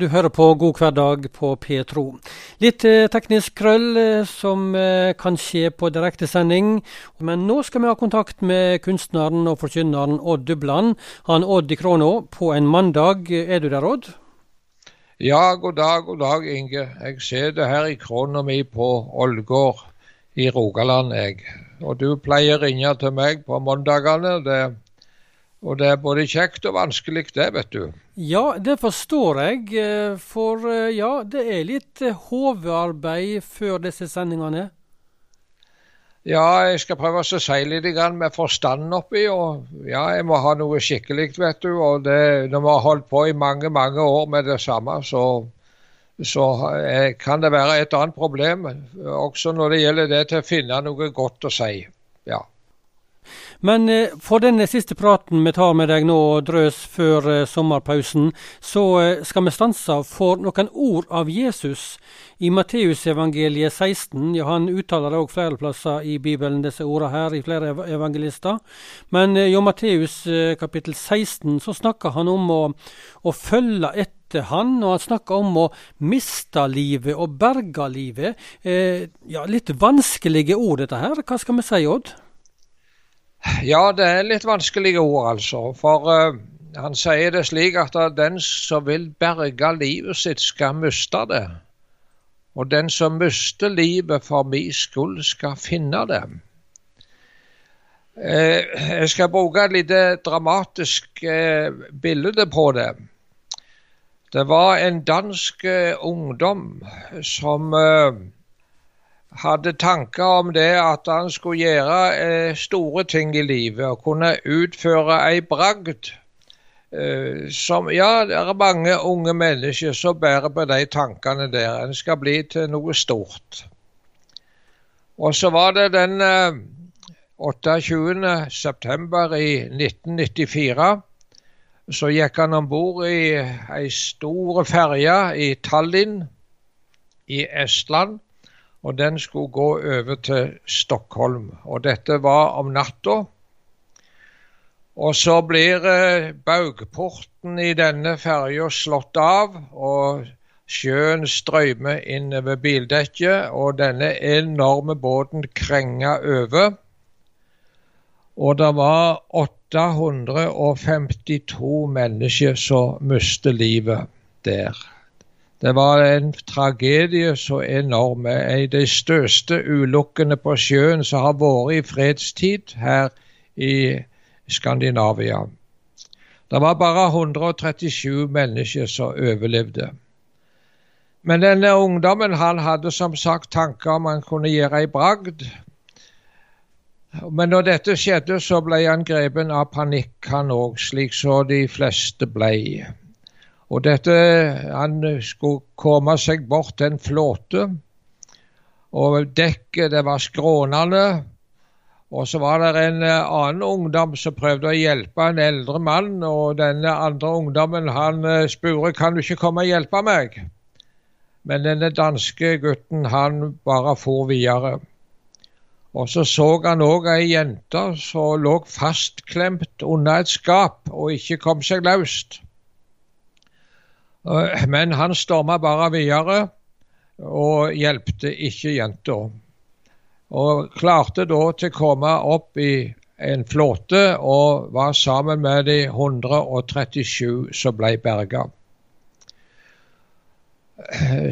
Du hører på God hverdag på P3. Litt eh, teknisk krøll eh, som eh, kan skje på direktesending. Men nå skal vi ha kontakt med kunstneren og forkynneren Odd Dubland. Han Odd i Kråna på en mandag. Er du der, Odd? Ja, god dag, god dag, Inge. Jeg sitter her i krona mi på Ålgård i Rogaland, jeg. Og du pleier å ringe til meg på mandagene. Det og det er både kjekt og vanskelig, det, vet du. Ja, det forstår jeg. Eh, for eh, ja, det er litt eh, hovedarbeid før disse sendingene. Ja, jeg skal prøve å si litt med forstanden oppi. Og ja, jeg må ha noe skikkelig, vet du. Og det, når vi har holdt på i mange, mange år med det samme, så, så kan det være et annet problem. Også når det gjelder det til å finne noe godt å si. Ja. Men eh, for denne siste praten vi tar med deg nå, Drøs, før eh, sommerpausen, så eh, skal vi stanse for noen ord av Jesus i Matteusevangeliet 16. Ja, han uttaler det òg flere plasser i Bibelen, disse ordene her, i flere evangelister. Men i Matteus kapittel 16 så snakker han om å, å følge etter han, og han snakker om å miste livet og berge livet. Eh, ja, litt vanskelige ord, dette her. Hva skal vi si, Odd? Ja, det er litt vanskelige ord, altså. For uh, han sier det slik at den som vil berge livet sitt, skal miste det. Og den som mister livet for min skyld, skal finne det. Uh, jeg skal bruke et lite dramatisk uh, bilde på det. Det var en dansk ungdom som hadde tanker om det at han skulle gjøre eh, store ting i livet og kunne utføre ei bragd. Eh, som, ja, det er mange unge mennesker som bærer på de tankene der. En skal bli til noe stort. Og så var det den eh, 28. september i 1994. Så gikk han om bord i ei stor ferje i Tallinn i Estland og den skulle gå over til Stockholm. Og dette var om natta. Og så blir eh, baugporten i denne ferja slått av, og sjøen strømmer inn over bildekket, og denne enorme båten krenger over. Og det var 852 mennesker som mistet livet der. Det var en tragedie så enorm. En av de største ulykkene på sjøen som har vært i fredstid her i Skandinavia. Det var bare 137 mennesker som overlevde. Men denne ungdommen han hadde som sagt tanker om han kunne gjøre ei bragd. Men når dette skjedde, så ble han grepen av panikk, han òg, slik så de fleste ble. Og dette, Han skulle komme seg bort til en flåte. Og dekket det var skrånende. Og så var det en annen ungdom som prøvde å hjelpe en eldre mann. Og denne andre ungdommen han eh, spurte kan du ikke komme og hjelpe meg. Men denne danske gutten han bare for videre. Og så så han òg ei jente som lå fastklemt under et skap og ikke kom seg løst. Men han storma bare videre og hjelpte ikke jenta. Og klarte da til å komme opp i en flåte og var sammen med de 137 som ble berga.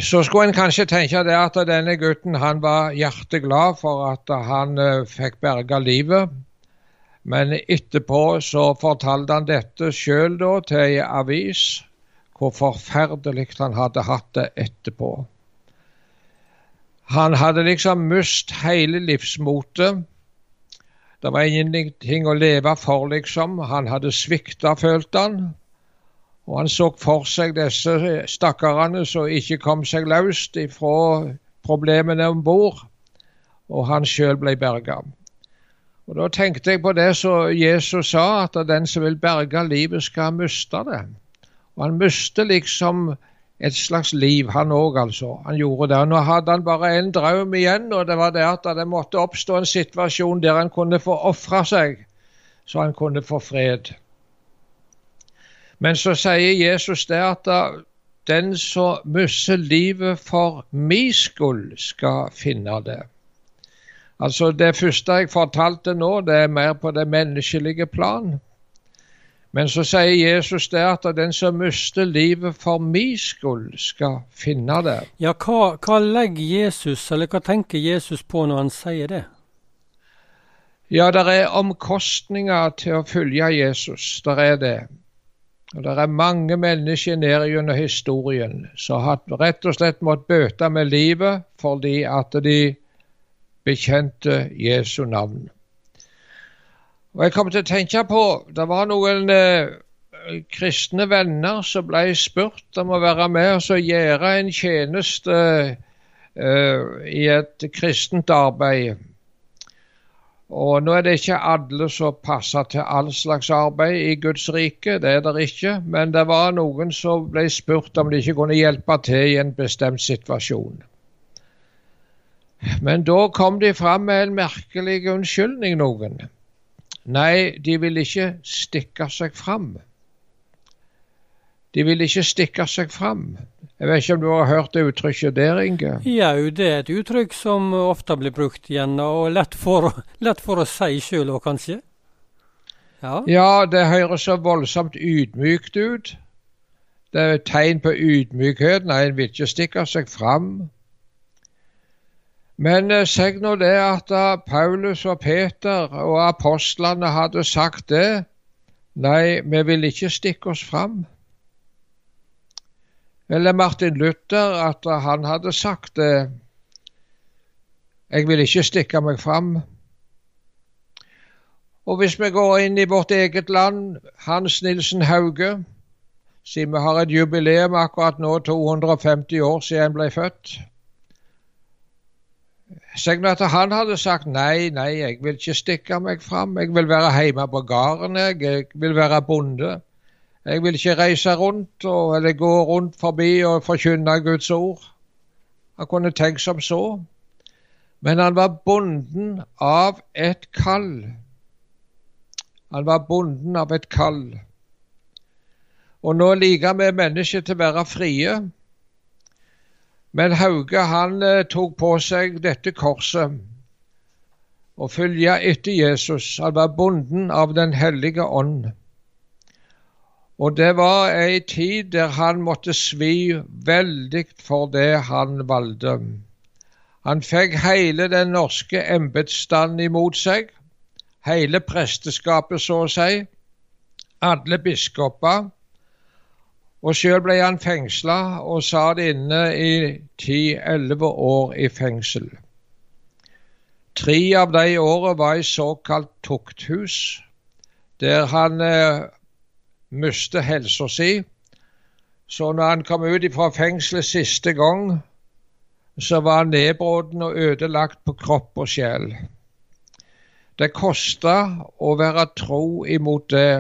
Så skulle en kanskje tenke det at denne gutten han var hjerteglad for at han uh, fikk berga livet. Men etterpå så fortalte han dette sjøl til ei avis hvor forferdelig han hadde hatt det etterpå. Han hadde liksom mist hele livsmotet. Det var ingenting å leve for, liksom. Han hadde svikta, følte han. Og han så for seg disse stakkarene som ikke kom seg løst ifra problemene om bord, og han sjøl ble berga. Og Da tenkte jeg på det som Jesus sa, at den som vil berge livet, skal miste det. Og han mistet liksom et slags liv, han òg, altså. Han gjorde det. Nå hadde han bare en drøm igjen, og det var det at det måtte oppstå en situasjon der han kunne få ofre seg, så han kunne få fred. Men så sier Jesus det at den som mister livet for min skyld, skal finne det. Altså Det første jeg fortalte nå, det er mer på det menneskelige plan. Men så sier Jesus det at den som mister livet for min skyld, skal finne det. Ja, hva, hva legger Jesus, eller hva tenker Jesus på når han sier det? Ja, det er omkostninger til å følge Jesus. Det er det. Og Det er mange mennesker ned gjennom historien som har rett og slett måttet bøte med livet fordi at de bekjente Jesu navn. Og Jeg kom til å tenke på Det var noen eh, kristne venner som ble spurt om å være med og gjøre en tjeneste eh, i et kristent arbeid. Og Nå er det ikke alle som passer til all slags arbeid i Guds rike, det er det ikke. Men det var noen som ble spurt om de ikke kunne hjelpe til i en bestemt situasjon. Men da kom de fram med en merkelig unnskyldning, noen. Nei, de vil ikke stikke seg fram. De vil ikke stikke seg fram. Jeg vet ikke om du har hørt det uttrykket der, Inge? Ja, det er et uttrykk som ofte blir brukt igjen, og lett for, lett for å si sjøl òg, kanskje? Ja. ja, det høres så voldsomt ydmykt ut. Det er et tegn på ydmykhet. Nei, en vil ikke stikke seg fram. Men eh, seg nå det at Paulus og Peter og apostlene hadde sagt det. Nei, vi vil ikke stikke oss fram. Eller Martin Luther, at han hadde sagt det. Jeg vil ikke stikke meg fram. Og hvis vi går inn i vårt eget land, Hans Nilsen Hauge, siden vi har et jubileum akkurat nå, 250 år siden han ble født at han hadde sagt nei, nei, jeg vil ikke stikke meg fram. Jeg vil være hjemme på gården, jeg. jeg vil være bonde. Jeg vil ikke reise rundt og, eller gå rundt forbi og forkynne Guds ord. Han kunne tenkt som så. Men han var bonden av et kall. Han var bonden av et kall. Og nå liker vi mennesker til å være frie. Men Hauge han eh, tok på seg dette korset og følge etter Jesus. Han var bonden av Den hellige ånd. Og det var ei tid der han måtte svi veldig for det han valgte. Han fikk hele den norske embetsstanden imot seg, hele presteskapet så å si, alle biskoper, og sjøl ble han fengsla og satt inne i ti-elleve år i fengsel. Tre av de årene var i såkalt tukthus, der han eh, mistet helsa si. Så når han kom ut fra fengselet siste gang, så var han nedbrutt og ødelagt på kropp og sjel. Det kosta å være tro imot det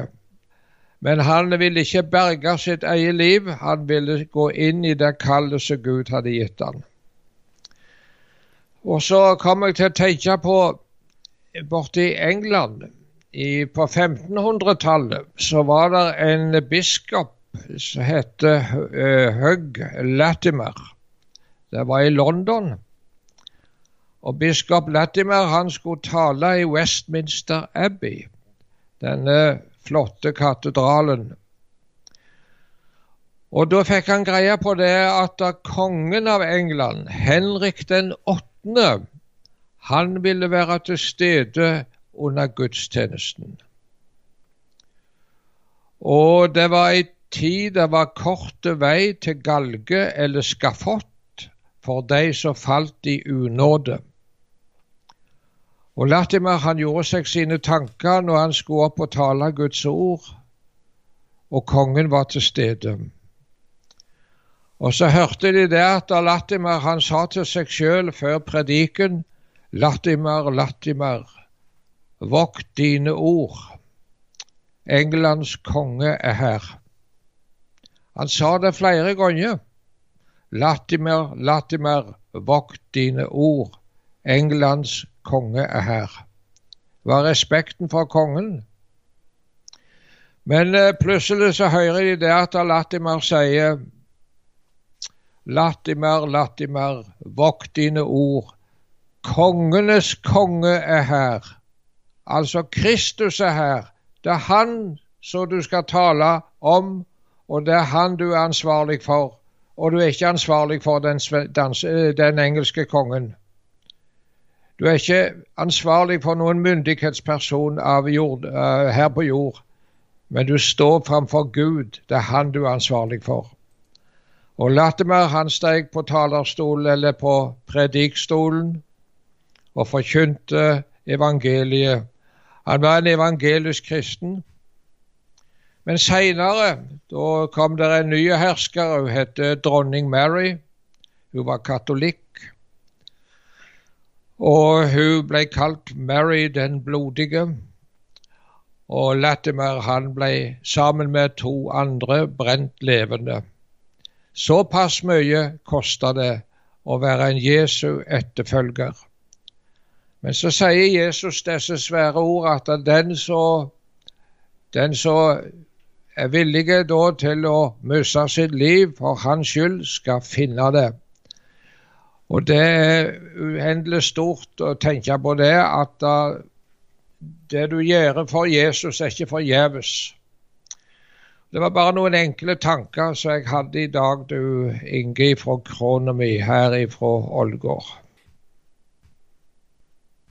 men han ville ikke berge sitt eget liv, han ville gå inn i det kallet som Gud hadde gitt han. Og så kom jeg til å tenke på borti England. I, på 1500-tallet så var det en biskop som het uh, Hugh Latimer. Det var i London. Og biskop Latimer han skulle tale i Westminster Abbey. Denne flotte katedralen. Og da fikk han greie på det at kongen av England, Henrik den 8., han ville være til stede under gudstjenesten. Og det var ei tid det var korte vei til galge eller skafott for de som falt i unåde. Og Latimer han gjorde seg sine tanker når han skulle opp og tale Guds ord, og kongen var til stede. Og så hørte de det at Latimer han sa til seg sjøl før prediken Latimer, Latimer, vokt dine ord. Englands konge er her. Han sa det flere ganger. Latimer, Latimer, vokt dine ord. Englands konge er her. Var respekten for kongen. Men eh, plutselig så hører de det at Latimer sier Latimer, Latimer, vokt dine ord. Kongenes konge er her. Altså Kristus er her. Det er han som du skal tale om, og det er han du er ansvarlig for. Og du er ikke ansvarlig for den, den engelske kongen. Du er ikke ansvarlig for noen myndighetsperson jord, uh, her på jord, men du står framfor Gud. Det er han du er ansvarlig for. Og Latimer han steg på talerstolen eller på predikstolen og forkynte evangeliet. Han var en evangelisk kristen. Men seinere kom det en ny hersker. Hun het dronning Mary. Hun var katolikk. Og hun ble kalt Mary den blodige. Og Latimer han ble sammen med to andre brent levende. Såpass mye kosta det å være en Jesu etterfølger. Men så sier Jesus disse svære ord at den som er villige til å miste sitt liv for hans skyld, skal finne det. Og det er uendelig stort å tenke på det, at det du gjør for Jesus, er ikke forgjeves. Det var bare noen enkle tanker som jeg hadde i dag, du Inge fra krona mi her ifra Ålgård.